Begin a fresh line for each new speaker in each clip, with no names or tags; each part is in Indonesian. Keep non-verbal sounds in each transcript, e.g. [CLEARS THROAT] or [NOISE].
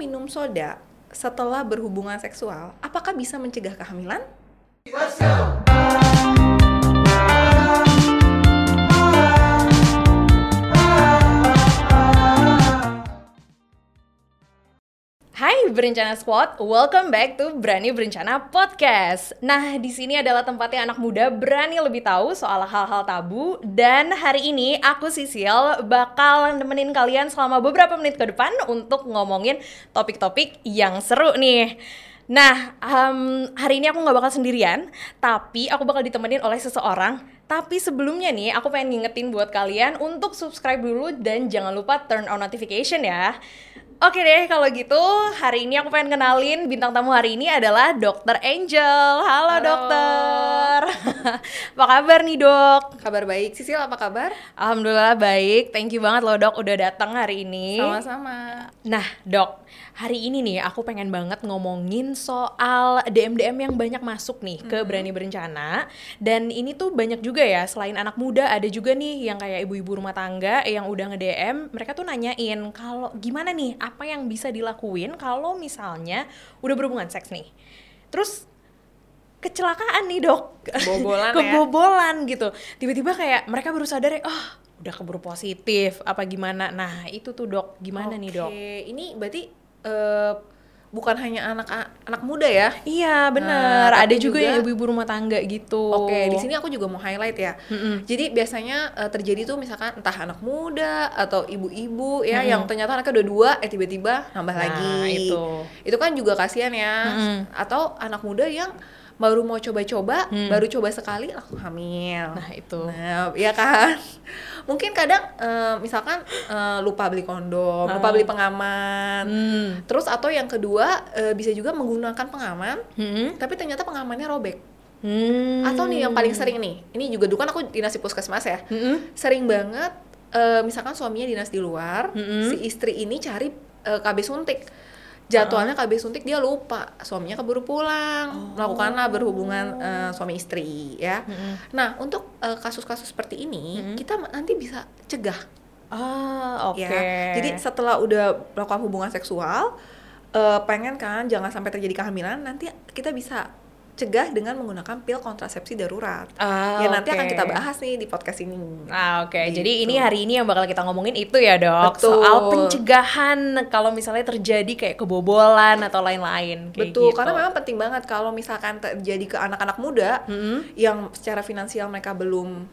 minum soda setelah berhubungan seksual, apakah bisa mencegah kehamilan?
Hai Berencana Squad, welcome back to Berani Berencana Podcast. Nah, di sini adalah tempatnya anak muda berani lebih tahu soal hal-hal tabu dan hari ini aku Sisil bakal nemenin kalian selama beberapa menit ke depan untuk ngomongin topik-topik yang seru nih. Nah, um, hari ini aku nggak bakal sendirian, tapi aku bakal ditemenin oleh seseorang. Tapi sebelumnya nih, aku pengen ngingetin buat kalian untuk subscribe dulu dan jangan lupa turn on notification ya. Oke deh, kalau gitu hari ini aku pengen kenalin bintang tamu hari ini adalah Dokter Angel. Halo,
Halo.
dokter. [LAUGHS] apa kabar nih dok?
Kabar baik, Sisil apa kabar?
Alhamdulillah baik. Thank you banget loh dok udah datang hari ini.
Sama-sama.
Nah, Dok, hari ini nih aku pengen banget ngomongin soal DM-DM yang banyak masuk nih ke Berani Berencana. Dan ini tuh banyak juga ya, selain anak muda ada juga nih yang kayak ibu-ibu rumah tangga yang udah nge-DM, mereka tuh nanyain kalau gimana nih apa yang bisa dilakuin kalau misalnya udah berhubungan seks nih. Terus kecelakaan nih, Dok.
Kebobolan [LAUGHS] ya?
Kebobolan gitu. Tiba-tiba kayak mereka baru sadar ya, oh, udah keburu positif apa gimana. Nah, itu tuh, Dok. Gimana nih, Dok?
Ini berarti eh, bukan hanya anak anak muda ya?
Iya bener,
Nah,
ada juga,
juga-
yang ibu-ibu rumah tangga gitu.
Oke, di sini aku juga mau highlight ya.
Mm-mm.
Jadi biasanya eh, terjadi tuh misalkan entah anak muda atau ibu-ibu ya
Mm-mm.
yang ternyata anaknya udah dua, eh tiba-tiba nambah
Nah,
lagi.
itu.
Itu kan juga kasihan ya.
Mm-mm.
Atau anak muda yang baru mau coba-coba,
Hmm.
baru coba sekali langsung hamil.
Nah itu.
Nah, ya kan. [LAUGHS] Mungkin kadang eh, misalkan eh, lupa beli kondom, lupa
Ah.
beli pengaman.
Hmm.
Terus atau yang kedua eh, bisa juga menggunakan pengaman,
Hmm.
tapi ternyata pengamannya robek.
Hmm.
Atau nih yang paling sering nih, ini juga dulu kan aku dinas di puskesmas ya.
Hmm.
Sering banget eh, misalkan suaminya dinas di luar,
Mm-mm.
si istri ini cari eh, KB suntik. Jadwalnya KB suntik dia lupa, suaminya keburu pulang, melakukanlah berhubungan eh, suami istri ya.
Mm-mm.
Nah, untuk eh, kasus-kasus seperti ini,
Mm-mm.
kita nanti bisa cegah
Ah oke.
ya. Jadi setelah udah melakukan hubungan seksual, eh, pengen kan jangan sampai terjadi kehamilan, nanti kita bisa cegah dengan menggunakan pil kontrasepsi darurat.
Ah,
ya nanti akan
oke.
kita bahas nih di podcast ini.
Ah oke,
Gitu.
jadi ini hari ini yang bakal kita ngomongin itu ya dok
Betul.
Soal pencegahan kalau misalnya terjadi kayak kebobolan atau lain-lain
Betul,
gitu.
karena memang penting banget kalau misalkan terjadi ke anak-anak muda
Mm-mm.
yang secara finansial mereka belum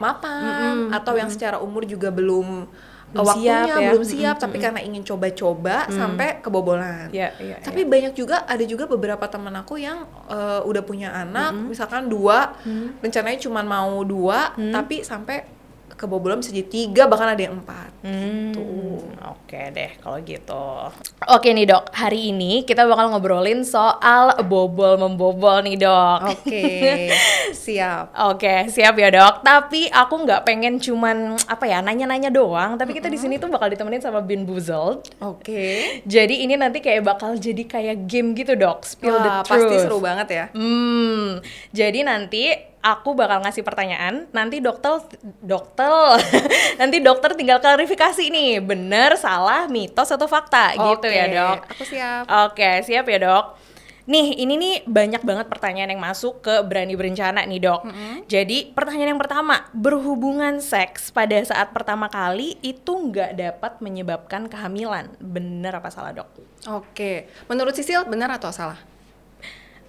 mapan
Mm-mm,
atau yang secara umur juga belum,
Belum
waktunya
siap ya.
belum siap
Mm-mm,
tapi karena ingin coba-coba sampai kebobolan.
Iya, iya,
Tapi
iya.
banyak juga ada juga beberapa teman aku yang eh, udah punya anak, misalkan dua, rencananya cuma mau dua, tapi sampai kebobolan bisa jadi tiga bahkan ada yang empat.
Hmm,
Tuh.
Oke deh kalau gitu. Oke nih dok, hari ini kita bakal ngobrolin soal bobol membobol nih dok.
Oke, [LAUGHS] siap.
Oke, siap ya dok. Tapi aku nggak pengen cuman apa ya nanya-nanya doang. Tapi kita di sini tuh bakal ditemenin sama Bin Buzzled.
Oke.
Jadi ini nanti kayak bakal jadi kayak game gitu dok. Spill the
Wah,
truth.
pasti seru banget ya.
Hmm, jadi nanti aku bakal ngasih pertanyaan, nanti dokter dokter [LAUGHS] nanti dokter tinggal klarifikasi nih, bener, salah, mitos atau fakta gitu
Oke,
ya, Dok.
Aku siap.
Oke, siap ya, Dok. Nih, ini nih banyak banget pertanyaan yang masuk ke Berani Berencana nih, Dok. Jadi, pertanyaan yang pertama, berhubungan seks pada saat pertama kali itu nggak dapat menyebabkan kehamilan. Bener apa salah, Dok?
Oke, menurut Sisil benar atau salah?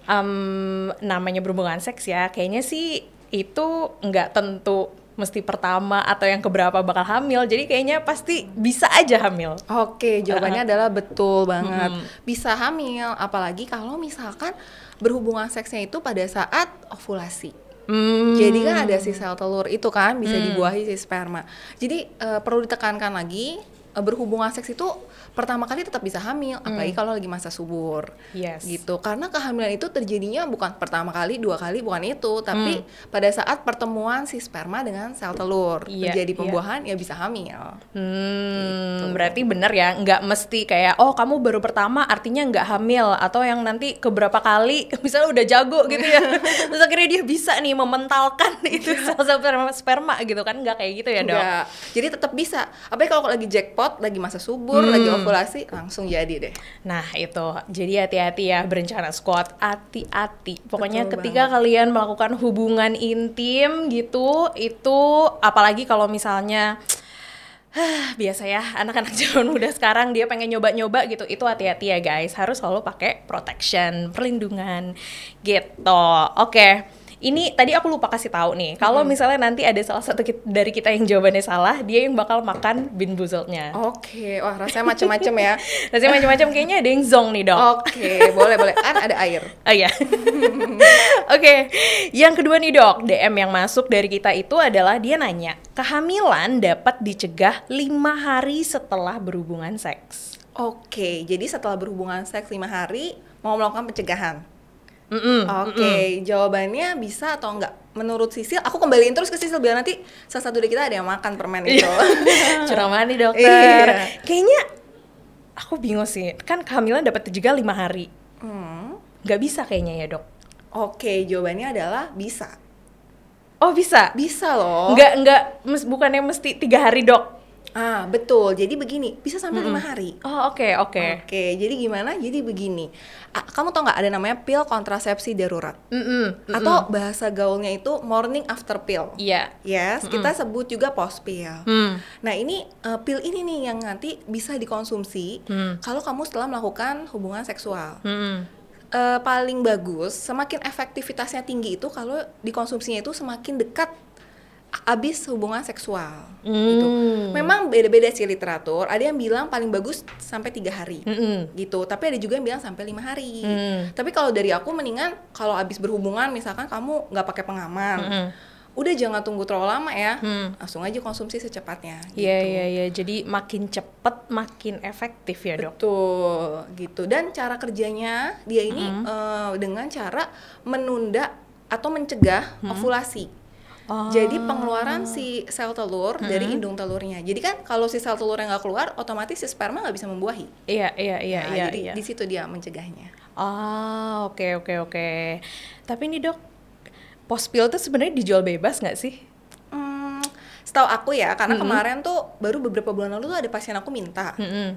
Em, namanya berhubungan seks ya, kayaknya sih itu nggak tentu mesti pertama atau yang keberapa bakal hamil. Jadi kayaknya pasti bisa aja hamil.
Oke, jawabannya adalah betul banget.
Mhm.
Bisa hamil, apalagi kalau misalkan berhubungan seksnya itu pada saat ovulasi.
Hmm.
Jadi kan ada si sel telur itu kan bisa dibuahi si sperma. Jadi eh, perlu ditekankan lagi berhubungan seks itu pertama kali tetap bisa hamil, apalagi kalau lagi masa subur.
Yes.
Gitu. Karena kehamilan itu terjadinya bukan pertama kali, dua kali, bukan itu, tapi pada saat pertemuan si sperma dengan sel telur
Iya,
terjadi
iya.
pembuahan ya bisa hamil.
Hmm, berarti bener ya, nggak mesti kayak oh kamu baru pertama artinya nggak hamil atau yang nanti keberapa kali [LAUGHS] misalnya udah jago gitu ya, [LAUGHS] terus akhirnya dia bisa nih mementalkan itu sel-sel sperma, sperma gitu kan nggak kayak gitu ya dok?
Enggak. Jadi tetap bisa. Apalagi kalau lagi jackpot, lagi masa subur, lagi ovulasi langsung jadi deh.
Nah itu, jadi hati-hati ya berencana squat, hati-hati. Pokoknya
Betul
ketika kalian melakukan hubungan intim gitu, itu apalagi kalau misalnya [SIGHS] biasa ya anak-anak [LAUGHS] zaman muda sekarang dia pengen nyoba-nyoba gitu itu hati-hati ya guys. Harus selalu pakai protection perlindungan gitu. Oke ini tadi aku lupa kasih tahu nih kalau misalnya nanti ada salah satu kit- dari kita yang jawabannya salah dia yang bakal makan bin buzeltnya
Oke, wah rasanya macem-macem ya. [LAUGHS]
rasanya macam-macam kayaknya ada yang zong nih dok
Oke, boleh boleh. Kan ada air. [LAUGHS]
Oh iya. [LAUGHS] Oke, yang kedua nih dok, DM yang masuk dari kita itu adalah dia nanya, kehamilan dapat dicegah lima hari setelah berhubungan seks.
Oke, jadi setelah berhubungan seks lima hari mau melakukan pencegahan. Oke, jawabannya bisa atau enggak? Menurut Sisil, aku kembaliin terus ke Sisil biar nanti salah satu dari kita ada yang makan permen itu. [LAUGHS]
Ceramah nih dokter.
Iya.
Kayaknya aku bingung sih, kan kehamilan dapat dicegah lima hari.
Hmm.
Gak bisa kayaknya ya dok.
Oke, jawabannya adalah bisa.
Oh bisa?
Bisa loh.
Nggak nggak, mes, bukannya mesti tiga hari dok?
Ah, betul. Jadi begini, bisa sampai lima hari.
Oh oke oke.
Oke, jadi gimana? Jadi begini. Ah, kamu tau nggak ada namanya pil kontrasepsi darurat?
Mm-mm, mm-mm.
Atau bahasa gaulnya itu morning after pill.
Iya.
Yes, kita sebut juga post pill.
Hmm.
Nah ini uh, pil ini nih yang nanti bisa dikonsumsi
Hmm.
kalau kamu setelah melakukan hubungan seksual.
Mm-mm.
Eh, paling bagus, semakin efektivitasnya tinggi itu kalau dikonsumsinya itu semakin dekat abis hubungan seksual. Gitu.
Hmm.
Memang beda-beda sih literatur. Ada yang bilang paling bagus sampai tiga hari.
Mm-mm.
gitu tapi ada juga yang bilang sampai lima hari
Hmm.
tapi kalau dari aku mendingan kalau abis berhubungan misalkan kamu nggak pakai pengaman
Mm-mm.
udah jangan tunggu terlalu lama ya
Hmm.
langsung aja konsumsi secepatnya
Iya
gitu.
iya iya. Jadi makin cepet makin efektif ya dok.
betul gitu dan cara kerjanya dia ini
Hmm.
eh, dengan cara menunda atau mencegah ovulasi
Oh.
Jadi pengeluaran si sel telur dari indung telurnya. Jadi kan kalau si sel telurnya nggak keluar, otomatis si sperma nggak bisa membuahi.
Iya iya iya
Nah,
iya.
jadi
iya.
di situ dia mencegahnya.
Ah oke oke oke. Tapi nih dok, post pill tuh sebenarnya dijual bebas nggak sih?
Hmm, setahu aku ya, karena kemarin tuh baru beberapa bulan lalu tuh ada pasien aku minta.
Mm-mm.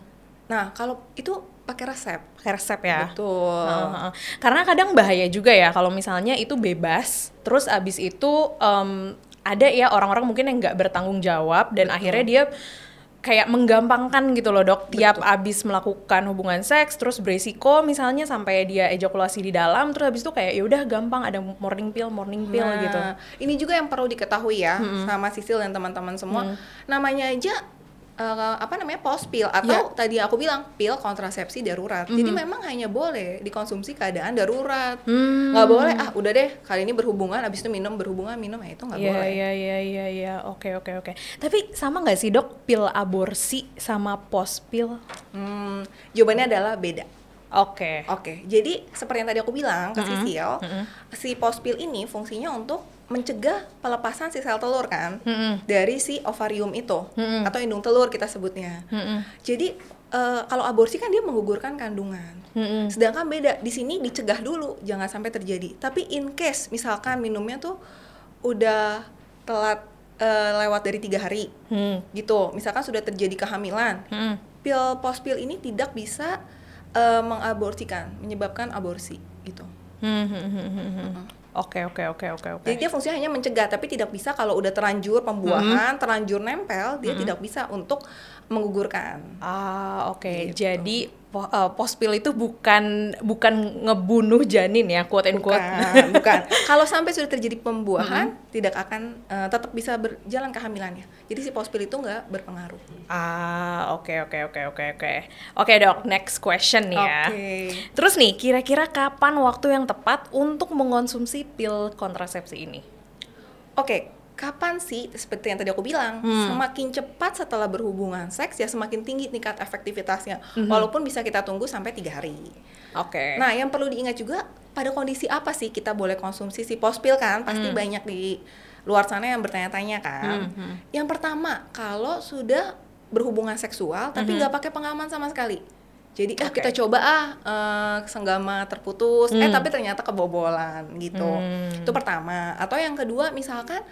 Nah, kalau itu pakai resep.
Pakai resep ya.
Betul.
Heeh. Karena kadang bahaya juga ya kalau misalnya itu bebas, terus abis itu em, ada ya orang-orang mungkin yang nggak bertanggung jawab dan akhirnya dia kayak menggampangkan gitu loh dok tiap abis melakukan hubungan seks terus beresiko misalnya sampai dia ejakulasi di dalam terus abis itu kayak ya udah gampang ada morning pill morning pill
Nah,
gitu
Ini juga yang perlu diketahui ya sama Sisil dan teman-teman semua. Namanya aja eh, apa namanya post pill atau tadi aku bilang pil kontrasepsi darurat. Jadi memang hanya boleh dikonsumsi keadaan darurat.
Hmm.
Nggak boleh ah udah deh kali ini berhubungan abis itu minum berhubungan minum ya itu nggak
Iya
boleh.
iya iya iya iya oke oke oke tapi sama nggak sih dok pil aborsi sama post pill
Hmm, jawabannya adalah beda.
oke
Oke, jadi seperti yang tadi aku bilang ke Sisil, si post pill ini fungsinya untuk mencegah pelepasan si sel telur kan
Mm-mm.
dari si ovarium itu
Mm-mm.
atau indung telur kita sebutnya.
Mm-mm.
Jadi eh, kalau aborsi kan dia menggugurkan kandungan.
Mm-mm.
Sedangkan beda di sini dicegah dulu jangan sampai terjadi. Tapi in case misalkan minumnya tuh udah telat eh, lewat dari tiga hari
Hmm.
gitu, misalkan sudah terjadi kehamilan,
Hmm.
pil post pill ini tidak bisa eh, mengaborsikan, menyebabkan aborsi gitu.
Hmm, hmm, hmm, hmm, hmm. Oke oke oke oke oke.
Jadi dia fungsinya hanya mencegah, tapi tidak bisa kalau udah terlanjur pembuahan, terlanjur nempel, dia tidak bisa untuk menggugurkan.
Ah oke.
Gitu.
Jadi po- post pill itu bukan bukan ngebunuh janin ya quote and quote.
Bukan, [LAUGHS] bukan. Kalau sampai sudah terjadi pembuahan, tidak akan eh, tetap bisa berjalan kehamilannya. Jadi si post pill itu nggak berpengaruh.
Ah oke oke oke oke oke. Oke dok next question nih ya.
Oke.
Terus nih kira-kira kapan waktu yang tepat untuk mengkonsumsi pil kontrasepsi ini?
Oke, kapan sih seperti yang tadi aku bilang,
Hmm.
semakin cepat setelah berhubungan seks ya semakin tinggi tingkat efektivitasnya.
Mhm.
Walaupun bisa kita tunggu sampai tiga hari.
Oke.
Nah, yang perlu diingat juga pada kondisi apa sih kita boleh konsumsi si post pill kan? Pasti
Hmm.
banyak di luar sana yang bertanya-tanya kan.
Hmm, hmm.
Yang pertama, kalau sudah berhubungan seksual tapi nggak pakai pengaman sama sekali. Jadi ah kita coba ah eh, senggama terputus, eh
Hmm.
tapi ternyata kebobolan gitu.
Hmm.
Itu pertama. Atau yang kedua misalkan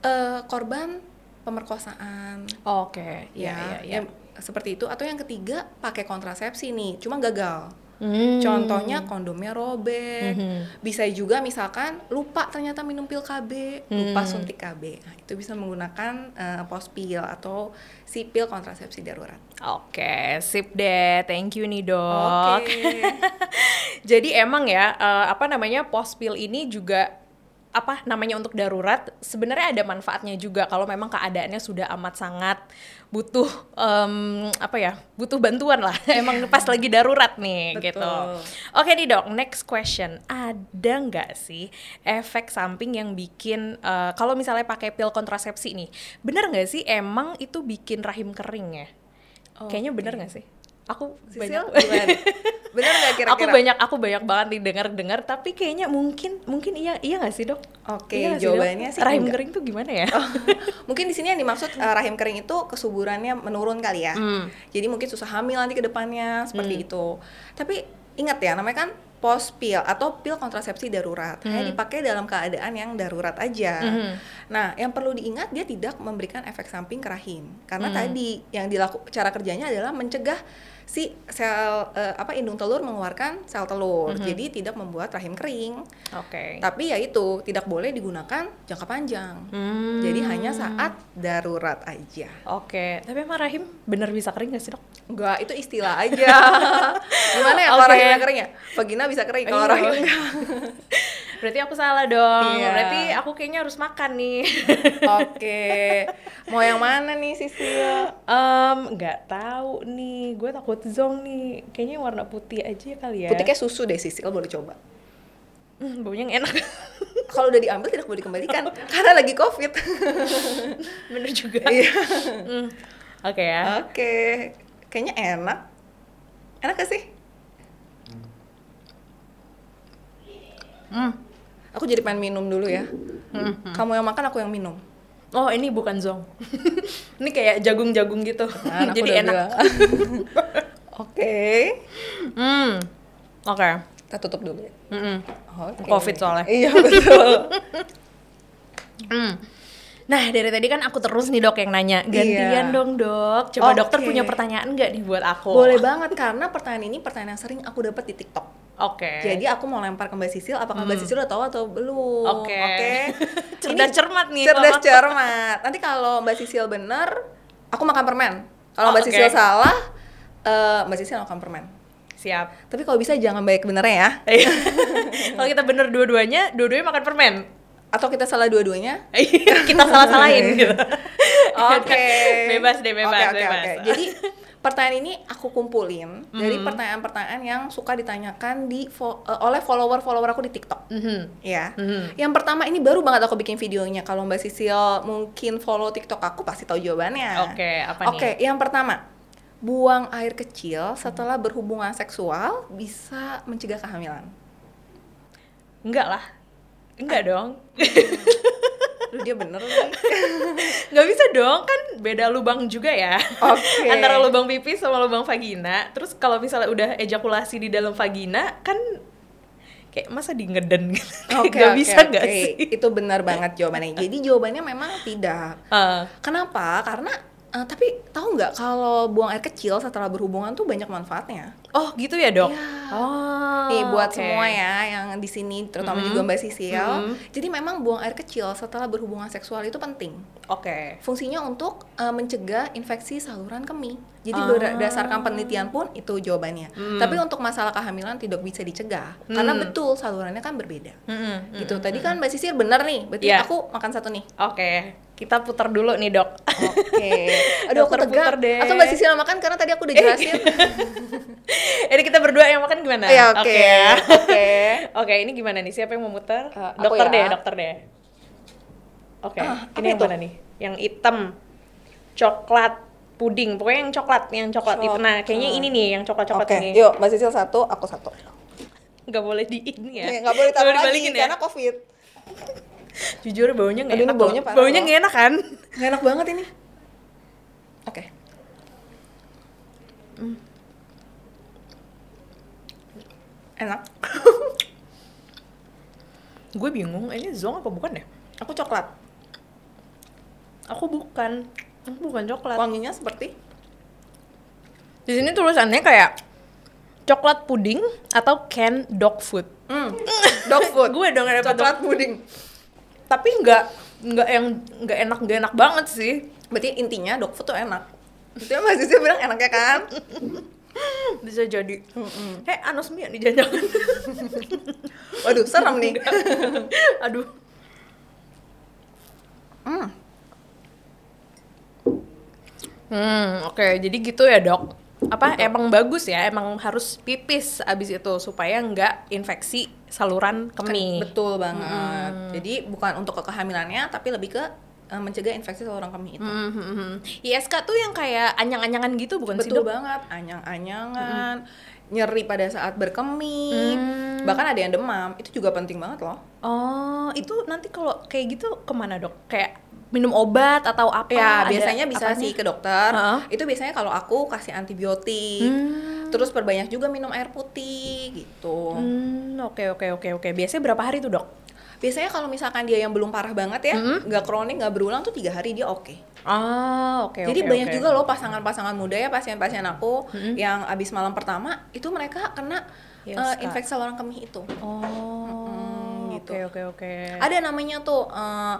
eh, korban pemerkosaan
Oke.
ya,
Ya ya ya.
yang seperti itu atau yang ketiga pakai kontrasepsi nih cuma gagal
Hmm.
contohnya kondomnya robek
Mhm.
bisa juga misalkan lupa ternyata minum pil KB lupa
Hmm.
suntik KB nah, itu bisa menggunakan eh, post pil atau si pil kontrasepsi darurat
Oke, sip deh. Thank you nih, Dok.
oke [LAUGHS]
Jadi emang ya eh, apa namanya post pill ini juga apa namanya untuk darurat sebenarnya ada manfaatnya juga kalau memang keadaannya sudah amat sangat butuh em, apa ya butuh bantuan lah. [LAUGHS] Emang pas lagi darurat nih
Betul.
gitu oke nih dok next question. Ada nggak sih efek samping yang bikin eh, kalau misalnya pakai pil kontrasepsi nih bener nggak sih emang itu bikin rahim kering ya? Kayaknya bener nggak sih aku
Sisil,
banyak [LAUGHS]
bener nggak kira-kira?
Aku banyak aku banyak banget nih dengar-dengar tapi kayaknya mungkin mungkin iya iya nggak sih dok?
Oke,
Iya
jawabannya
Dok?
sih
rahim
enggak.
kering tuh gimana ya? [LAUGHS]
Mungkin di sini yang dimaksud eh, rahim kering itu kesuburannya menurun kali ya.
Hmm.
jadi mungkin susah hamil nanti ke depannya seperti itu. Tapi ingat ya namanya kan post pill atau pil kontrasepsi darurat hanya dipakai dalam keadaan yang darurat aja
Mhm.
nah yang perlu diingat dia tidak memberikan efek samping ke rahim karena tadi yang dilaku cara kerjanya adalah mencegah si sel eh, apa indung telur mengeluarkan sel telur jadi tidak membuat rahim kering
oke
tapi ya itu tidak boleh digunakan jangka panjang
Hmm.
jadi hanya saat darurat aja.
oke tapi emang rahim bener bisa kering gak sih dok
Enggak, itu istilah aja. [LAUGHS] Gimana ya kalau
Oke.
rahimnya kering ya? Vagina bisa kering, kalau
Iya.
enggak. [LAUGHS]
berarti aku salah dong
Iya.
berarti aku kayaknya harus makan nih [LAUGHS]
Oke. Mau yang mana nih Sisil?
Em, nggak tahu nih gue takut zong nih kayaknya warna putih aja kali ya
Putih kayak susu deh Sisil, boleh coba.
Hmm, baunya enak [LAUGHS]
Kalau udah diambil tidak boleh dikembalikan karena lagi Covid.
bener juga
Iya.
Hmm. oke ya
Oke. Kayaknya enak. Enak gak sih?
Hmm.
Aku jadi pengen minum dulu ya.
Hmm.
Kamu yang makan, aku yang minum.
Oh ini bukan zong. [LAUGHS] ini kayak jagung-jagung gitu.
Aku
Jadi enak. [LAUGHS]
Oke.
Hmm. Oke.
Kita tutup dulu ya.
Mm-mm.
Oke.
Covid soalnya. [LAUGHS]
Iya betul.
Hmm. Nah dari tadi kan aku terus nih dok yang nanya. Gantian
Iya.
dong dok. Coba
Oke.
dokter punya pertanyaan nggak nih buat aku?
Boleh banget karena pertanyaan ini pertanyaan yang sering aku dapat di TikTok.
Oke.
Jadi aku mau lempar ke Mbak Sisil, apakah Mbak Sisil udah tahu atau belum?
Oke.
Oke. [LAUGHS]
Cerdas
Ini
cermat nih.
Cerdas cermat. Nanti kalau Mbak Sisil bener, aku makan permen. Kalau
Oh,
Mbak
oke.
Sisil salah, eh, Mbak Sisil makan permen.
Siap.
Tapi kalau bisa jangan banyak benernya ya. [LAUGHS]
Kalau kita bener dua-duanya, dua-duanya makan permen.
Atau kita salah dua-duanya. [LAUGHS]
kita salah-salahin gitu.
Oke.
Bebas deh, bebas,
Oke, oke,
bebas.
oke. Jadi pertanyaan ini aku kumpulin dari
Hmm.
pertanyaan-pertanyaan yang suka ditanyakan di fo- eh, oleh follower-follower aku di TikTok.
Mhm.
Ya.
Mhm.
Yang pertama ini baru banget aku bikin videonya. Kalau Mbak Sisil mungkin follow TikTok aku pasti tahu jawabannya.
Oke, apa nih?
Oke, yang pertama. Buang air kecil setelah berhubungan seksual bisa mencegah kehamilan.
Enggak lah. Enggak dong.
Duh, dia bener nih. [LAUGHS]
Nggak bisa dong, kan beda lubang juga ya.
Oke. [LAUGHS]
Antara lubang pipis sama lubang vagina. Terus kalau misalnya udah ejakulasi di dalam vagina, kan kayak masa di ngeden [LAUGHS] gitu.
Oke,
Nggak
oke,
bisa nggak
oke.
sih?
Itu benar banget jawabannya. [LAUGHS] Jadi jawabannya memang tidak.
Eh,
Kenapa? Karena eh, tapi tahu nggak kalau buang air kecil setelah berhubungan tuh banyak manfaatnya.
Oh gitu ya dok?
Iya.
Oh,
Nih buat
oke.
semua ya yang di sini terutama
Mhm.
juga Mbak Sisil.
Mhm.
Jadi memang buang air kecil setelah berhubungan seksual itu penting.
Oke.
Fungsinya untuk eh, mencegah infeksi saluran kemih. Jadi
Ah.
berdasarkan penelitian pun itu jawabannya.
Hmm.
Tapi untuk masalah kehamilan tidak bisa dicegah karena
Hmm.
betul salurannya kan berbeda.
Mm-mm,
Gitu.
mm-mm,
Tadi kan Mbak Sisil benar nih. Berarti
Iya.
aku makan satu nih.
Oke, kita putar dulu nih dok.
Oke. [LAUGHS] Aduh aku
puter deh.
Atau Mbak Sisil makan karena tadi aku udah jelasin. [LAUGHS] [LAUGHS]
Ini kita berdua yang makan gimana?
Ya oke. Oke. [LAUGHS]
Oke, ini gimana nih? Siapa yang mau muter?
Aku
dokter
ya.
deh, dokter deh. Oke,
Ah, apa
ini yang
itu?
mana nih? Yang hitam, coklat, puding. Pokoknya yang coklat, yang coklat itu. Nah, kayaknya ini nih, yang coklat-coklat
Oke,
ini.
yuk Mbak Sisil satu, aku satu.
Nggak boleh di ini ya?
Nggak boleh taruh lagi
dibalikin ya?
karena covid.
Jujur baunya nggak enak.
baunya parah
baunya nggak enak kan?
Nggak enak banget ini. Oke. Enak. [LAUGHS]
Gue bingung, ini zong apa bukan ya?
Aku coklat.
Aku bukan. Aku bukan coklat.
Wanginya seperti
Di sini tulisannya kayak coklat puding atau canned dog food.
Hmm, [LAUGHS] dog food.
Gue dong yang dapat
Coklat puding.
Tapi nggak nggak yang nggak enak nggak enak banget sih.
Berarti intinya dog food tuh enak. Itu Mbak Sisi bilang enaknya kan? [LAUGHS] [LAUGHS]
Bisa jadi. Hei, anosmia nih jangan [LAUGHS]
Waduh, serem nih. [LAUGHS]
Aduh.
Hmm.
Hmm, oke. Jadi gitu ya, Dok. Apa emang bagus ya? Emang harus pipis abis itu supaya nggak infeksi saluran kemih.
Betul banget. Jadi bukan untuk kehamilannya, tapi lebih ke eh, mencegah infeksi saluran kemih itu.
Hmm, hmm, hmm. ISK tuh yang kayak anyang-anyangan gitu bukan sih,
Betul banget, anyang-anyangan, nyeri pada saat berkemih,
Hmm.
bahkan ada yang demam, itu juga penting banget loh.
Oh, itu nanti kalau kayak gitu ke mana dok? Kayak minum obat atau apa?
ya
Ada
biasanya bisa
apanya?
sih ke dokter.
Heeh.
Itu biasanya kalau aku kasih antibiotik,
Hmm.
terus perbanyak juga minum air putih gitu.
Hmm, oke oke oke oke. Biasanya berapa hari tuh dok?
Biasanya kalau misalkan dia yang belum parah banget ya,
Mm-hmm.
nggak kronik, nggak berulang tuh tiga hari dia oke.
Ah, oke
Jadi
oke,
banyak
oke.
juga loh pasangan-pasangan muda ya pasien-pasien aku yang abis malam pertama itu mereka kena
Yes,
eh,
Kak.
infeksi saluran kemih itu.
Oh,
Mm-mm,
oke
gitu.
oke oke.
Ada namanya tuh eh,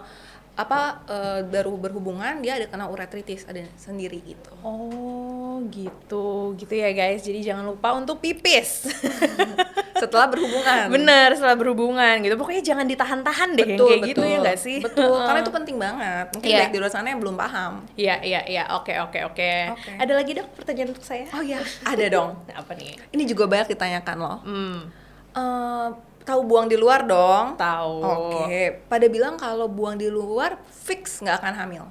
apa eh, baru berhubungan dia ada kena uretritis ada sendiri gitu.
Oh, gitu. Gitu ya guys. Jadi jangan lupa untuk pipis. [LAUGHS]
Setelah berhubungan.
Bener, setelah berhubungan gitu. Pokoknya jangan ditahan-tahan deh yang
Betul,
kayak
betul.
gitu ya nggak sih?
Betul, [LAUGHS] karena itu penting banget. Mungkin
Iya.
baik di luar sana yang belum paham.
Iya, iya, iya. Oke, oke, oke. Ada lagi dok pertanyaan untuk saya?
Oh ya, ada dong. [LAUGHS]
Apa nih?
Ini juga banyak ditanyakan loh.
Hmm,
Eh, tahu buang di luar dong?
tahu.
Oke, pada bilang kalau buang di luar fix nggak akan hamil.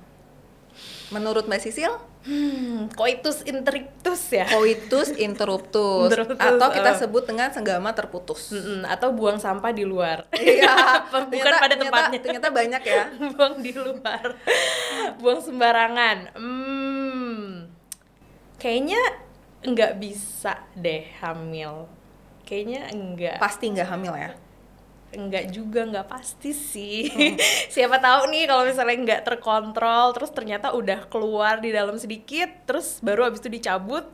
Menurut Mbak Sisil,
Hmm, coitus interruptus ya?
coitus [LAUGHS] interruptus
Interruptus,
atau kita
eh.
sebut dengan senggama terputus.
Atau buang sampah di luar.
Iya, [LAUGHS]
Bukan
ternyata-
pada
ternyata-
tempatnya.
Ternyata banyak ya. [LAUGHS]
buang di luar. buang sembarangan. Hmm. Kayaknya nggak bisa deh hamil. Kayaknya enggak.
Pasti nggak hamil ya.
enggak juga nggak pasti sih [LAUGHS] siapa tahu nih kalau misalnya nggak terkontrol terus ternyata udah keluar di dalam sedikit terus baru abis itu dicabut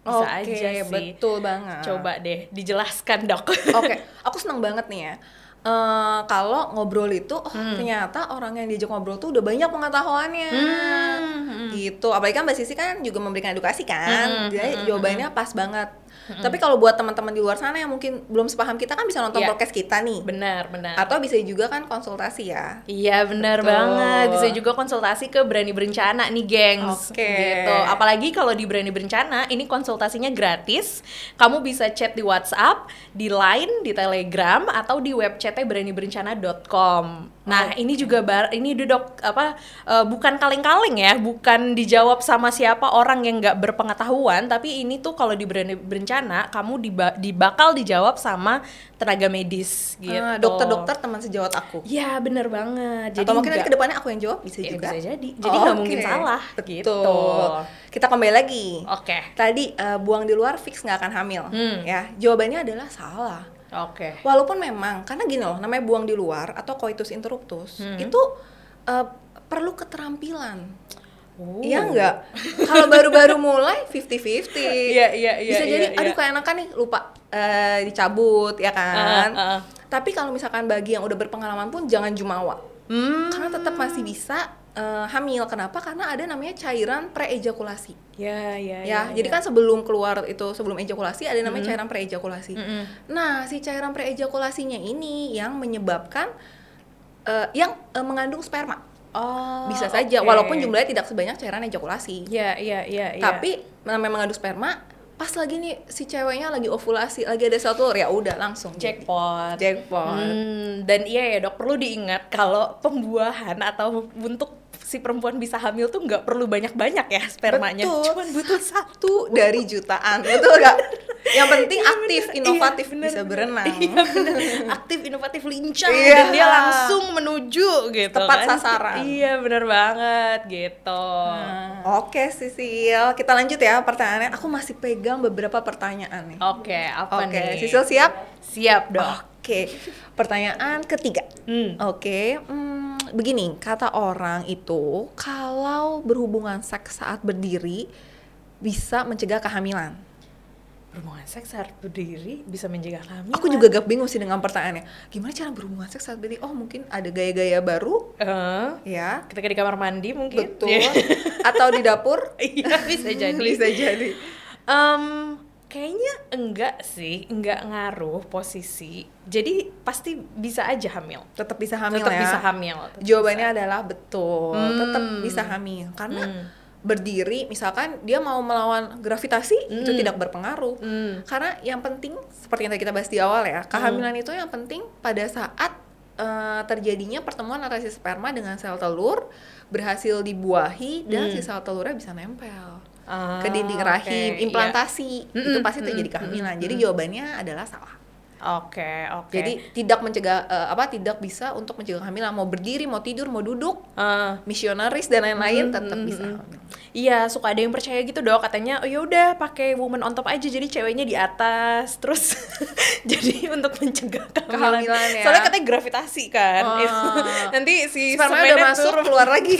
bisa
Oke,
aja sih
betul banget.
coba deh dijelaskan dok [LAUGHS]
Oke, aku senang banget nih ya. Eh, kalau ngobrol itu, oh
Hmm.
ternyata orang yang diajak ngobrol tuh udah banyak pengetahuannya.
Hmm,
Gitu. Apalagi kan Mbak Sisi kan juga memberikan edukasi kan.
Hmm,
Jadi
hmm,
jawabannya pas banget. Tapi kalau buat teman-teman di luar sana yang mungkin belum sepaham kita kan bisa nonton
Iya.
podcast kita nih.
benar benar
Atau bisa juga kan konsultasi ya.
Iya benar
Betul.
banget bisa juga konsultasi ke Berani Berencana nih gengs
Oke.
gitu apalagi kalau di Berani Berencana ini konsultasinya gratis kamu bisa chat di WhatsApp di Line di Telegram atau di web chatnya beraniberencana.com nah ini juga bar ini duduk apa eh, bukan kaleng-kaleng ya bukan dijawab sama siapa orang yang nggak berpengetahuan tapi ini tuh kalau di Berencana kamu diba- dibakal dijawab sama tenaga medis gitu
Ah, dokter-dokter teman sejawat aku.
Ya bener banget. Jadi
Atau mungkin nanti
ke
depannya aku yang jawab bisa
Ya,
juga.
bisa jadi. Jadi nggak
Oke.
mungkin salah.
Betul.
Gitu.
Kita kembali lagi.
Oke.
Tadi eh, buang di luar fix nggak akan hamil.
Hmm.
Ya, jawabannya adalah salah.
Oke.
Walaupun memang karena gini loh, namanya buang di luar atau coitus interruptus
Hmm.
itu eh, perlu keterampilan.
Oh.
Iya nggak? Kalau baru-baru mulai 50-50.
Iya iya iya.
Bisa jadi,
iya,
aduh
iya.
kayak enakan nih lupa eh, dicabut ya kan.
Ah, ah.
Tapi kalau misalkan bagi yang udah berpengalaman pun jangan jumawa.
Hmm.
Karena tetap masih bisa eh, hamil. Kenapa? Karena ada namanya cairan preejakulasi.
Ya ya.
Ya, jadi kan sebelum keluar itu sebelum ejakulasi ada namanya cairan preejakulasi.
Mm-mm.
Nah, si cairan preejakulasinya ini yang menyebabkan eh, yang eh, mengandung sperma.
Oh.
Bisa saja
oke.
walaupun jumlahnya tidak sebanyak cairan ejakulasi.
Ya ya ya. ya.
Tapi namanya mengandung sperma pas lagi nih si ceweknya lagi ovulasi, lagi ada sel telur ya udah langsung
jackpot.
Jackpot.
Hmm, dan iya ya dok perlu diingat kalau pembuahan atau untuk si perempuan bisa hamil tuh nggak perlu banyak-banyak ya spermanya.
Betul.
Cuman butuh satu.
Dari jutaan, betul nggak? [LAUGHS] Yang penting aktif,
bener.
inovatif,
Iya, bener,
bisa
bener.
berenang.
Iya bener. Aktif, inovatif, lincah
Iya.
dan dia langsung menuju gitu
Tepat
kan.
sasaran.
Iya bener banget gitu.
Nah, Oke Sisil, kita lanjut ya pertanyaannya. Aku masih pegang beberapa pertanyaan nih.
Oke, apa
Oke,
nih?
Sisil siap?
Siap dok.
Oke, pertanyaan ketiga.
Hmm.
Oke, hmm, begini kata orang itu kalau berhubungan seks saat berdiri bisa mencegah kehamilan.
Berhubungan seks saat berdiri bisa mencegah kehamilan.
Aku juga gak bingung sih dengan pertanyaannya. Gimana cara berhubungan seks saat berdiri? Oh mungkin ada gaya-gaya baru,
Eh,
ya.
ketika di kamar mandi mungkin.
Betul.
Iya.
Atau di dapur? [LAUGHS]
Iya, bisa jadi. [LAUGHS]
bisa jadi.
Em, kayaknya enggak sih, enggak ngaruh posisi. Jadi pasti bisa aja hamil.
Tetap bisa hamil
Tetap
ya.
bisa hamil. tetap
Jawabannya
bisa.
adalah betul,
Hmm.
tetap bisa hamil karena
Hmm.
berdiri misalkan dia mau melawan gravitasi itu
Hmm.
tidak berpengaruh.
Hmm.
Karena yang penting seperti yang tadi kita bahas di awal ya, kehamilan itu yang penting pada saat eh, terjadinya pertemuan antara si sperma dengan sel telur berhasil dibuahi dan
Hmm.
si sel telurnya bisa nempel ke dinding rahim,
iya.
implantasi itu
Mm-mm,
pasti terjadi kehamilan. Jadi jawabannya adalah salah.
Oke, oke.
Jadi tidak mencegah eh, apa tidak bisa untuk mencegah kehamilan mau berdiri, mau tidur, mau duduk,
Ah.
misionaris dan lain-lain
Mm,
tetap
mm,
bisa
mm.
hamil.
Iya, suka ada yang percaya gitu dok. Katanya, oh ya udah pakai woman on top aja, jadi ceweknya di atas, terus [LAUGHS] jadi untuk mencegah kehamilan.
Kehamilan ya.
Soalnya katanya gravitasi kan. Itu. Nanti si
Sperma udah masuk
turun,
keluar lagi.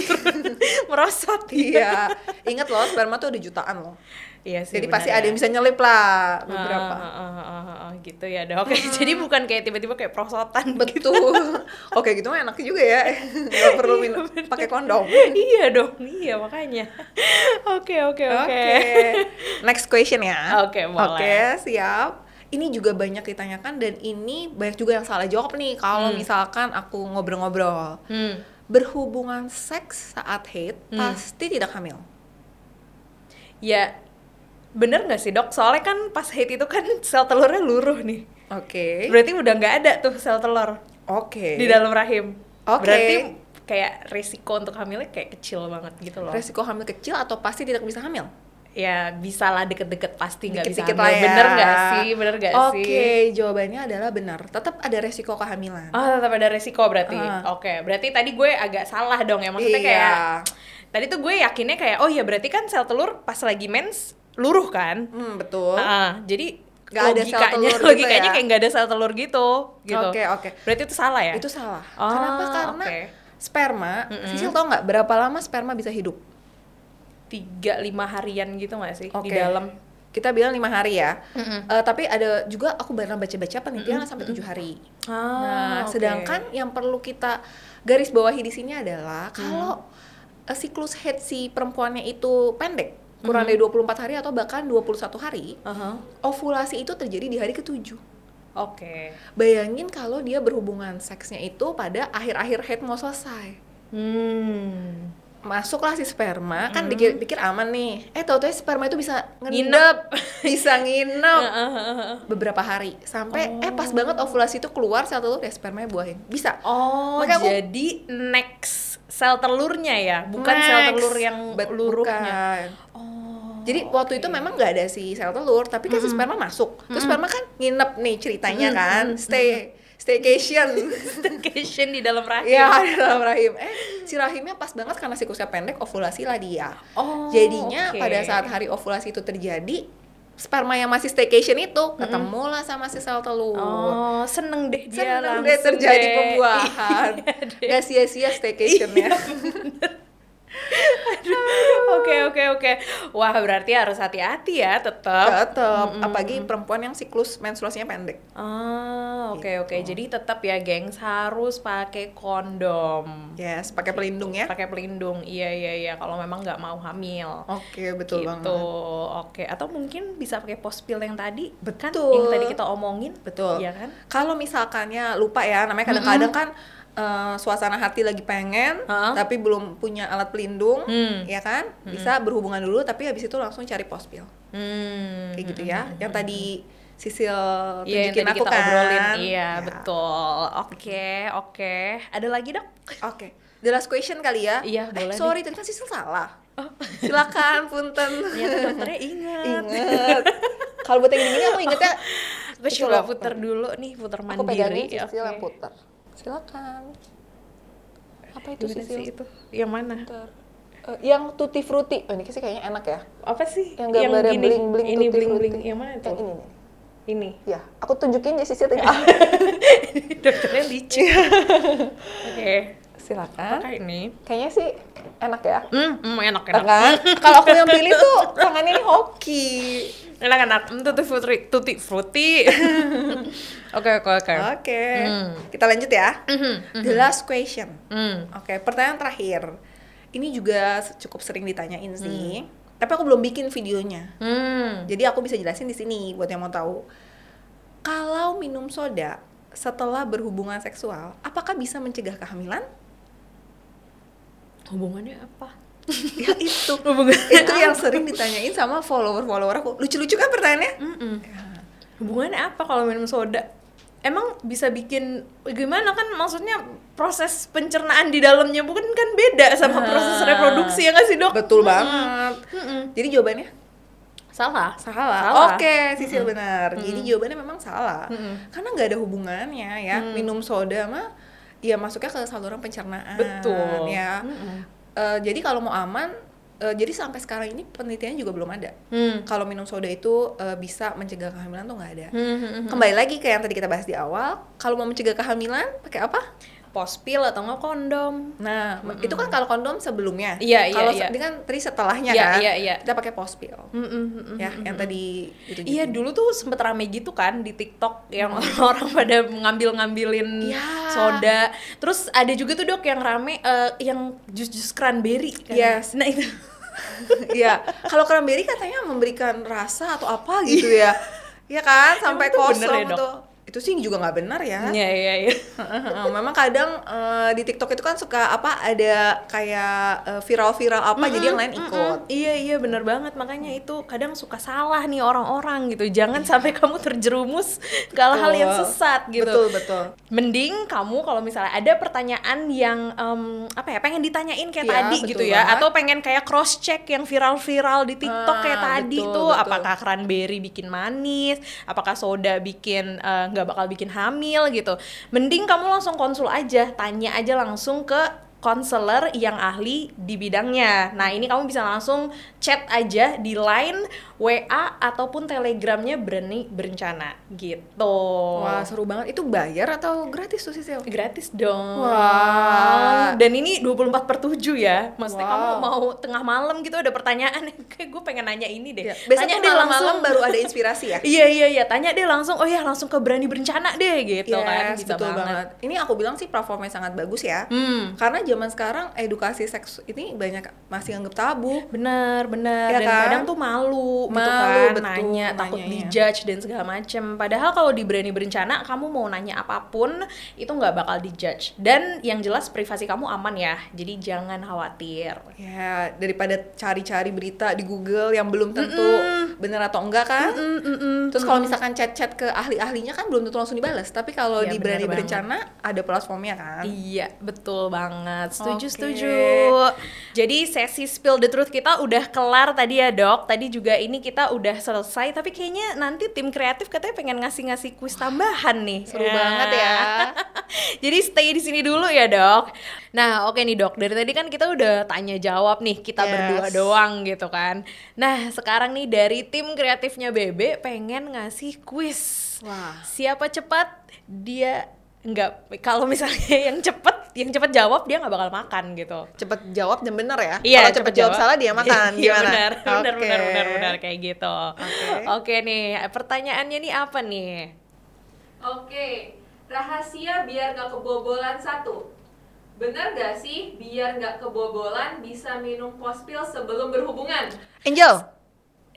[LAUGHS]
merosot.
iya. Ingat loh sperma tuh ada jutaan loh.
Iya sih.
Jadi
benar
pasti
ya.
ada yang bisa nyelip lah beberapa.
Ah, ah, ah, ah, ah, gitu ya dok. Oke, [LAUGHS] jadi bukan kayak tiba-tiba kayak prosotan. gitu.
Betul. [LAUGHS] Oke gitu mah enak juga ya. Gak perlu minum pakai kondom.
iya dong, iya makanya. Oke oke oke.
Next question ya.
Oke, boleh.
Oke, siap. Ini juga banyak ditanyakan dan ini banyak juga yang salah jawab nih kalau
Hmm.
misalkan aku ngobrol-ngobrol.
Hmm.
Berhubungan seks saat haid
Hmm.
pasti tidak hamil.
Ya bener nggak sih dok? Soalnya kan pas haid itu kan [LAUGHS] sel telurnya luruh nih.
Oke.
Berarti udah nggak ada tuh sel telur
Oke.
di dalam rahim.
Oke.
Berarti kayak risiko untuk hamilnya kayak kecil banget gitu loh.
Resiko hamil kecil atau pasti tidak bisa hamil?
ya bisa lah deket-deket pasti nggak bisa hamil.
lah ya.
Bener nggak sih? Bener nggak
Oke,
sih?
jawabannya adalah benar. Tetap ada resiko kehamilan.
Oh tetap ada resiko berarti.
Ah.
Oke, berarti tadi gue agak salah dong ya. Maksudnya
Iya.
kayak tadi tuh gue yakinnya kayak oh ya berarti kan sel telur pas lagi mens luruh kan?
Hmm, betul.
Ah, jadi
Nggak ada sel
logikanya
telur gitu
logikanya
ya?
kayak nggak ada sel telur gitu gitu.
Oke, oke.
Berarti itu salah ya?
Itu salah.
Oh,
Kenapa? Karena
oke.
sperma,
Mm-mm.
Sisil tau nggak berapa lama sperma bisa hidup?
tiga lima harian gitu nggak sih di
Oke.
dalam?
Kita bilang lima hari ya.
Mm-mm.
Eh, tapi ada juga aku pernah baca-baca penelitian sampai tujuh hari.
Ah,
nah,
oke.
sedangkan yang perlu kita garis bawahi di sini adalah
Hmm.
kalau eh, siklus head si perempuannya itu pendek, kurang dari 24 hari atau bahkan 21 hari,
Aha.
ovulasi itu terjadi di hari ketujuh.
Oke.
Bayangin kalau dia berhubungan seksnya itu pada akhir-akhir head mau selesai.
Hmm.
Masuklah si sperma, kan
Hmm.
dikir-pikir aman nih. Eh, tau-tau sperma itu bisa
Nginep. [LAUGHS]
bisa nginep
Ah, [LAUGHS]
beberapa hari. Sampai eh pas banget ovulasi itu keluar sel telur ya spermanya buahin. Bisa.
Oh,
aku-
jadi next sel telurnya ya, bukan sel
Next.
telur yang luruhnya.
bukan.
Oh.
Jadi waktu itu memang nggak ada si sel telur, tapi kan si sperma masuk. Terus sperma kan nginep nih ceritanya kan, stay staycation. [LAUGHS]
staycation di dalam rahim.
Iya di dalam rahim. Eh si rahimnya pas banget karena siklusnya pendek ovulasi lah dia.
Oh,
Jadinya
oke.
pada saat hari ovulasi itu terjadi sperma yang masih staycation itu ketemulah sama si sel telur.
Oh, seneng deh dia
Seneng deh terjadi
deh.
pembuahan. [LAUGHS]
Iya deh.
Gak sia-sia staycationnya.
Oke oke oke. Wah berarti harus hati-hati ya tetap.
Tetep, apalagi perempuan yang siklus menstruasinya pendek.
Ah oke oke.
Gitu.
Jadi tetap ya gengs harus pakai kondom.
Yes, pakai pelindung ya.
Pakai pelindung. Iya iya iya. Kalau memang nggak mau hamil.
Oke, betul
gitu.
banget.
Oke. Atau mungkin bisa pakai post pill yang tadi. Kan
Betul.
yang tadi kita omongin.
Betul.
Iya kan?
Kalau misalkannya lupa ya, namanya kadang-kadang kan eh, suasana hati lagi pengen,
Ha?
tapi belum punya alat pelindung,
Hmm.
ya kan? Bisa berhubungan dulu, tapi habis itu langsung cari post pill,
Hmm.
kayak gitu ya. Yang tadi Sisil
yang
tunjukin
tadi
aku
kita
kan.
obrolin. Iya
Ya.
betul. Oke oke. Ada lagi dok?
Oke, the last question kali ya.
Iya,
Eh,
boleh
sorry, tadi kan Sisil salah. Silakan, punten.
Ternyata dokternya ingat.
Ingat. Kalau buat yang gini aku ingetnya itu
coba puter dulu nih, puter
Aku
mandiri.
pegangin
Ya,
Sisil yang
oke.
Silakan. Apa itu
Gimana
Sisil?
sih itu? Yang mana?
Eh, yang tutti frutti. Oh, ini sih kayaknya enak ya.
Apa sih?
Yang gambarnya
gini.
bling-bling
Ini
tutti
bling bling. Yang mana
Yang
tuh?
ini nih.
Ini.
Ya, aku tunjukin di sisi tengah. [LAUGHS] [LAUGHS]
Dokternya licin. Oke.
silakan.
Pakai ini.
Kayaknya sih enak ya.
Hmm, hmm, enak
Enak kan? [LAUGHS] Kalau aku yang pilih tuh tangan ini hoki.
Enak enak. Hmm, tutti frutti, tutti frutti. Oke oke oke.
Oke.
Hmm.
Kita lanjut ya.
Mhm,
The last question.
Hmm.
Oke, pertanyaan terakhir. Ini juga cukup sering ditanyain sih. Tapi aku belum bikin videonya.
Hmm.
Jadi aku bisa jelasin di sini buat yang mau tahu. Kalau minum soda setelah berhubungan seksual, apakah bisa mencegah kehamilan?
Hubungannya apa? [LAUGHS]
ya itu.
Hubungan [LAUGHS]
itu yang sering ditanyain sama follower-follower aku. Lucu-lucu kan pertanyaannya? Ya.
Hubungannya apa kalau minum soda? Emang bisa bikin gimana kan maksudnya proses pencernaan di dalamnya bukan kan beda sama
Ah.
proses reproduksi ya nggak sih dok?
Betul banget.
Mm-mm.
Jadi jawabannya
Salah.
salah.
Salah.
Oke, Sisil benar. Jadi jawabannya memang salah.
Mm-mm.
Karena nggak ada hubungannya ya.
Mm.
Minum soda mah ya masuknya ke saluran pencernaan.
Betul.
Ya.
Mm-mm.
Eh, jadi kalau mau aman, eh, jadi sampai sekarang ini penelitiannya juga belum ada.
Hmm.
Kalau minum soda itu eh, bisa mencegah kehamilan tuh nggak ada.
Hmm, hmm, hmm.
Kembali lagi ke yang tadi kita bahas di awal, kalau mau mencegah kehamilan pakai apa?
Pospil atau nggak kondom?
Nah, itu kan kalau kondom sebelumnya.
Iya, iya,
Kalau
iya.
se- ini kan tadi setelahnya
Iya,
kan.
iya, iya.
Kita pakai post pill.
Mm-mm, mm-mm,
Ya, yang tadi itu
Iya dulu tuh sempet rame gitu kan di TikTok yang orang-orang [LAUGHS] pada ngambil-ngambilin
Iya.
soda. Terus ada juga tuh dok yang rame eh, yang jus-jus cranberry. Kan?
Yes.
Nah itu. [LAUGHS]
Iya, kalau cranberry katanya memberikan rasa atau apa gitu ya. Iya kan, sampai
bener
kosong
ya, Dok?
Itu. Sih juga nggak benar ya.
Iya iya iya.
Memang kadang eh, di TikTok itu kan suka apa ada kayak eh, viral-viral apa jadi yang lain ikut.
Iya iya bener banget makanya itu kadang suka salah nih orang-orang gitu. Jangan sampai kamu terjerumus ke hal-hal yang sesat gitu.
Betul, betul.
Mending kamu kalau misalnya ada pertanyaan yang em, apa ya pengen ditanyain kayak
Iya,
tadi gitu ya
banget.
atau pengen kayak cross check yang viral-viral di TikTok
Ah,
kayak tadi
betul,
tuh
betul.
apakah cranberry bikin manis, apakah soda bikin eh, nggak bakal bikin hamil gitu. Mending kamu langsung konsul aja, tanya aja langsung ke konselor yang ahli di bidangnya. Nah, ini kamu bisa langsung chat aja di line, WA ataupun Telegramnya Berani Berencana gitu.
Wah, seru banget. Itu bayar atau gratis tuh Sisil?
Gratis dong.
Wah.
Dan ini 24 per 7 ya. Maksudnya
Wow.
kamu mau tengah malam gitu ada pertanyaan [LAUGHS] kayak gue pengen nanya ini deh.
Ya, Besok
tanya deh
malam-malam
langsung
baru ada inspirasi ya? [LAUGHS]
Iya iya iya, tanya deh langsung. Oh ya, langsung ke berani berencana deh gitu kan.
Yes,
Bisa
betul
banget.
banget. Ini aku bilang sih platformnya sangat bagus ya.
Hmm.
Karena zaman sekarang edukasi seks ini banyak masih anggap tabu.
Bener bener
Ya
dan
kan?
kadang tuh malu, gitu
Malu,
kan
betul,
nanya takut
nanyanya.
dijudge dan segala macem padahal kalau di berani berencana kamu mau nanya apa pun itu nggak bakal dijudge dan yang jelas privasi kamu aman ya jadi jangan khawatir
Ya, daripada cari-cari berita di Google yang belum tentu bener atau enggak kan? Terus kalau misalkan chat-chat ke ahli-ahlinya kan belum tentu langsung dibalas. Tapi kalau
Iya,
di Berani. Berencana ada platformnya kan?
Iya, betul banget. Setuju,
Oke.
setuju. Jadi sesi spill the truth kita udah kelar tadi ya, Dok. Tadi juga ini kita udah selesai, tapi kayaknya nanti tim kreatif katanya pengen ngasih-ngasih kuis tambahan nih.
Seru banget ya. [LAUGHS]
Jadi stay di sini dulu ya, Dok. Nah, oke nih, Dok. Dari tadi kan kita udah tanya jawab nih, kita
Yes.
berdua doang gitu kan. Nah, sekarang nih dari tim kreatifnya Bebe pengen ngasih kuis.
Wah.
Siapa cepat dia nggak kalau misalnya [LAUGHS] yang cepet yang cepet jawab dia nggak bakal makan gitu
Cepet jawab dan bener ya?
Iya,
kalau cepet jawab salah dia makan. [LAUGHS]
Iya
Gimana?
benar, benar,
Oke.
benar, benar, benar kayak gitu.
Oke.
Oke nih, pertanyaannya nih apa nih?
Oke, rahasia biar gak kebobolan satu. Bener gak sih biar gak kebobolan bisa minum pospil sebelum berhubungan?
Angel.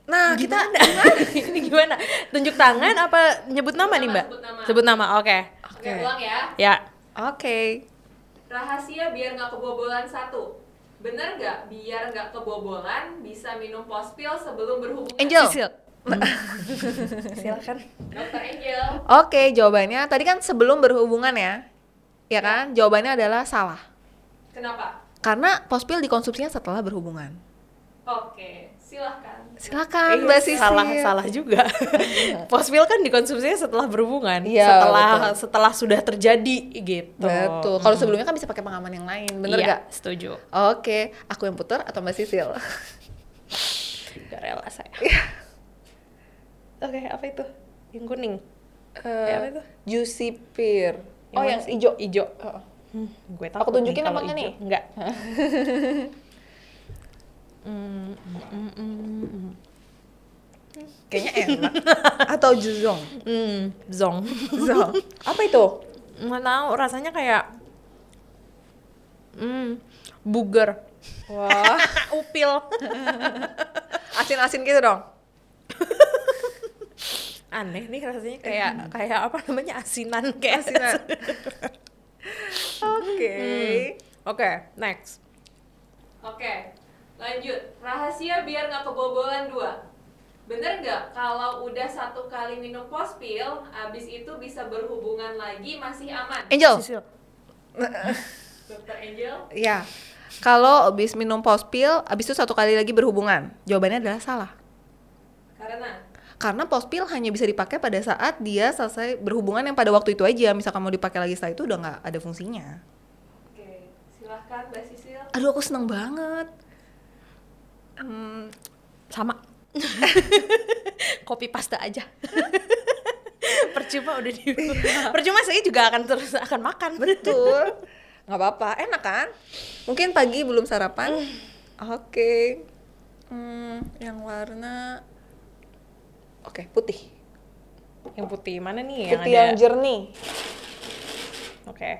Nah, kita [LAUGHS]
Ini gimana? Tunjuk tangan apa nyebut nama nih mbak?
Sebut nama.
Sebut nama, oke.
Oke, ulang ya.
Ya.
Oke.
Rahasia biar gak kebobolan satu. Bener gak biar gak kebobolan bisa minum pospil sebelum berhubungan?
Angel.
Sisil. [LAUGHS] Silakan.
Dokter Angel.
Oke, jawabannya tadi kan sebelum berhubungan ya. Ya kan? Jawabannya adalah salah.
Kenapa?
Karena pospil dikonsumsinya setelah berhubungan.
Oke, silahkan.
Silakan,
Eh,
Mbak Sisil.
salah salah juga. Pospil kan dikonsumsinya setelah berhubungan,
Iya,
setelah
betul.
setelah sudah terjadi gitu.
Betul. Kalau sebelumnya kan bisa pakai pengaman yang lain, bener
iya,
gak?
Setuju.
Oke, aku yang putar atau Mbak Sisil? [LAUGHS]
Gak rela saya.
Iya.
Oke, apa itu? Yang kuning.
Eh,
apa itu?
Juicy pear.
Yang
Oh, yang hijau.
Hijau.
Oh.
Hmm, gue
Aku
takut
tunjukin
nih
nih?
Enggak. [LAUGHS] Hmm, mm, mm, mm, mm.
Kayaknya enak. [LAUGHS] Atau juzong.
Hmm, zong.
Zong. Apa itu?
Nggak tahu, rasanya kayak hmm, buger.
Wah, [LAUGHS]
Upil. [LAUGHS]
asin-asin gitu dong.
Aneh nih rasanya kayak kayak apa namanya asinan kayak
Asinan. Oke.
Oke, next.
Oke, lanjut. Rahasia biar nggak kebobolan dua. Bener nggak kalau udah satu kali minum pospil, abis itu bisa berhubungan lagi masih aman?
Angel.
Sisil. [LAUGHS]
Dokter Angel?
Iya. Kalau habis minum pospil, habis itu satu kali lagi berhubungan. Jawabannya adalah salah.
Karena
Karena pospil hanya bisa dipakai pada saat dia selesai berhubungan yang pada waktu itu aja. Misal kamu dipakai lagi setelah itu udah nggak ada fungsinya.
Oke, silahkan Mbak Sisil.
Aduh, aku seneng banget. Hmm,
Sama. [LAUGHS] Kopi pasta aja. [LAUGHS] Percuma udah di Percuma saya juga akan terus akan makan.
betul. [LAUGHS] nggak apa-apa, enak kan? Mungkin pagi belum sarapan. Oke. Hmm, yang warna Oke, putih.
Yang putih mana nih yang
Putih
ada?
yang jernih.
Oke.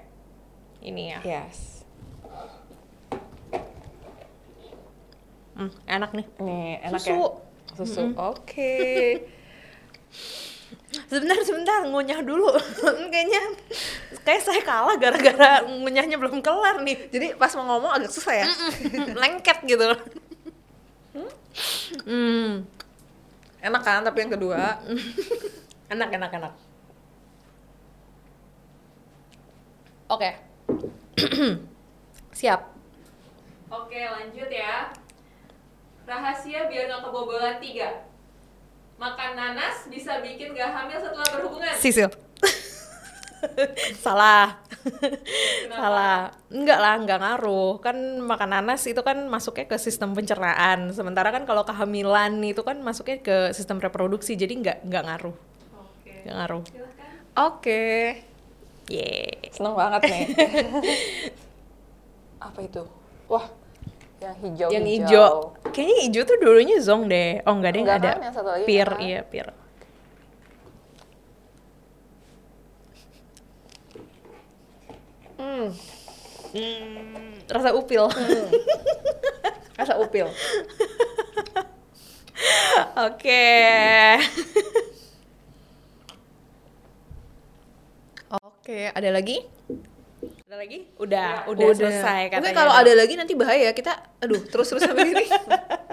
Ini ya.
Yes.
Hmm, enak nih.
Nih, enak
Susu.
ya? Susu. Oke. [LAUGHS]
Sebentar, sebentar, ngunyah dulu. [LAUGHS] Kayaknya kayak saya kalah gara-gara ngunyahnya belum kelar nih.
Jadi pas mau ngomong agak susah ya? [LAUGHS]
Lengket gitu. Hmm.
Enak kan tapi yang kedua?
Enak, enak, enak. Oke. [CLEARS THROAT] Siap.
Oke, lanjut ya. Rahasia biar nggak kebobolan tiga. Makan nanas bisa bikin gak hamil setelah berhubungan.
Sisil. [LAUGHS]
Salah.
Kenapa?
Salah. Enggak lah, enggak ngaruh. Kan makan nanas itu kan masuknya ke sistem pencernaan. Sementara kan kalau kehamilan itu kan masuknya ke sistem reproduksi. Jadi enggak enggak ngaruh.
Oke.
Enggak ngaruh.
Silahkan.
Oke.
Yeay.
Seneng banget nih. [LAUGHS] Apa itu? Wah, yang hijau.
yang hijau. Kayaknya hijau tuh dulunya zong deh. Oh enggak deh,
Enggak
ada.
kan, yang satu lagi
pir,
merah.
iya pir.
Hmm,
Hmm, rasa upil.
rasa upil. [LAUGHS]
Oke.
Oke, ada lagi?
Ada lagi? Udah,
Ya.
udah, selesai
Mungkin
katanya.
kalau ada lagi nanti bahaya kita, aduh, terus-terus sampai ini. [LAUGHS]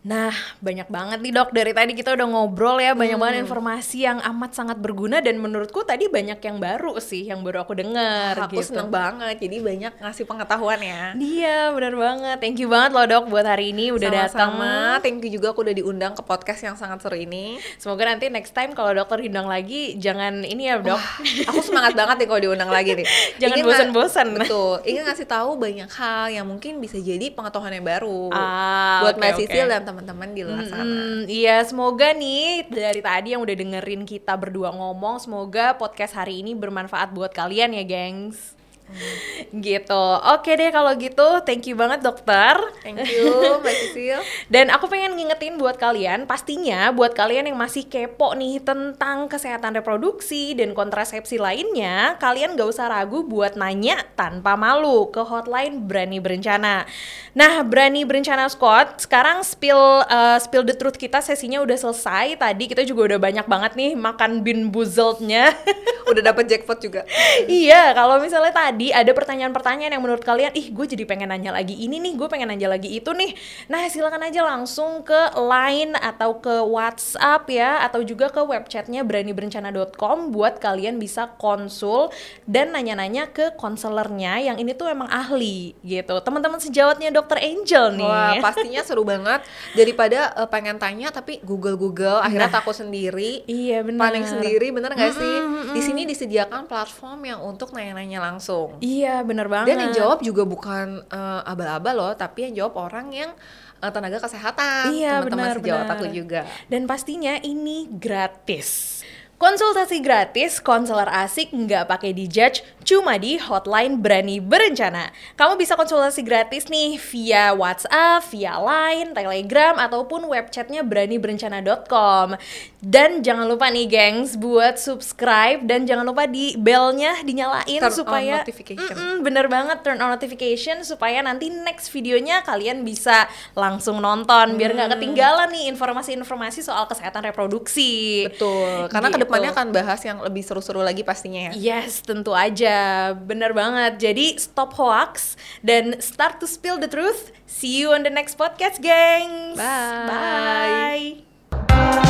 Nah, banyak banget nih dok. Dari tadi kita udah ngobrol ya, banyak
Hmm.
banget informasi yang amat sangat berguna dan menurutku tadi banyak yang baru sih, yang baru aku dengar.
Aku
gitu.
seneng banget, jadi banyak ngasih pengetahuan ya.
Iya, benar banget. Thank you banget loh dok buat hari ini udah datang.
Thank you juga aku udah diundang ke podcast yang sangat seru ini.
Semoga nanti next time kalau dokter diundang lagi, jangan ini ya dok.
Aku semangat banget nih kalau diundang lagi nih. [LAUGHS]
Jangan bosan-bosan.
Betul. Ingin ngasih tahu banyak hal yang mungkin bisa jadi pengetahuan yang baru
Ah,
buat
oke,
Mbak. Sisil dan teman-teman di luar sana.
Hmm, iya, semoga nih dari tadi yang udah dengerin kita berdua ngomong, semoga podcast hari ini bermanfaat buat kalian ya, gengs. [LAUGHS] Gitu. Oke deh kalau gitu, thank you banget dokter.
Thank you Mbak Sisil. [LAUGHS]
Dan aku pengen ngingetin buat kalian, pastinya buat kalian yang masih kepo nih tentang kesehatan reproduksi dan kontrasepsi lainnya, kalian gak usah ragu buat nanya tanpa malu ke hotline Berani Berencana. Nah, Berani Berencana Squad, sekarang spill uh, spill the truth kita sesinya udah selesai. Tadi kita juga udah banyak banget nih makan bin buzzlednya.
Udah dapet jackpot juga. [LAUGHS]
iya, kalau misalnya tadi ada pertanyaan-pertanyaan yang menurut kalian, ih gue jadi pengen nanya lagi ini nih, gue pengen nanya lagi itu nih. Nah, silakan aja langsung ke line atau ke WhatsApp ya, atau juga ke webchatnya beraniberencana.com buat kalian bisa konsul dan nanya-nanya ke konselernya yang ini tuh emang ahli gitu. Teman-teman sejawatnya Dokter Angel nih.
Wah, pastinya seru banget daripada eh, pengen tanya tapi Google-Google akhirnya
Nah.
takut sendiri.
Iya benar.
Paling sendiri bener gak sih? Di sini disediakan platform yang untuk nanya-nanya langsung.
Iya bener banget.
Dan yang jawab juga bukan eh, abal-abal loh, tapi yang jawab orang yang eh, tenaga kesehatan,
Iya,
teman-teman sejawat
benar.
aku juga.
Dan pastinya ini gratis. Konsultasi gratis, konselor asik nggak pakai dijudge, cuma di hotline Berani Berencana. Kamu bisa konsultasi gratis nih via WhatsApp, via Line, Telegram, ataupun webchatnya beraniberencana.com. Dan jangan lupa nih gengs buat subscribe dan jangan lupa di belnya dinyalain
Turn on
supaya
notification.
Mm-mm, bener banget turn on notification supaya nanti next videonya kalian bisa langsung nonton biar
Hmm.
nggak ketinggalan nih informasi-informasi soal kesehatan reproduksi.
Betul, karena
Gitu.
ke depannya akan bahas yang lebih seru-seru lagi pastinya ya.
Yes, tentu aja. Bener banget. Jadi stop hoax dan start to spill the truth. See you on the next podcast, gengs.
Bye.
Bye.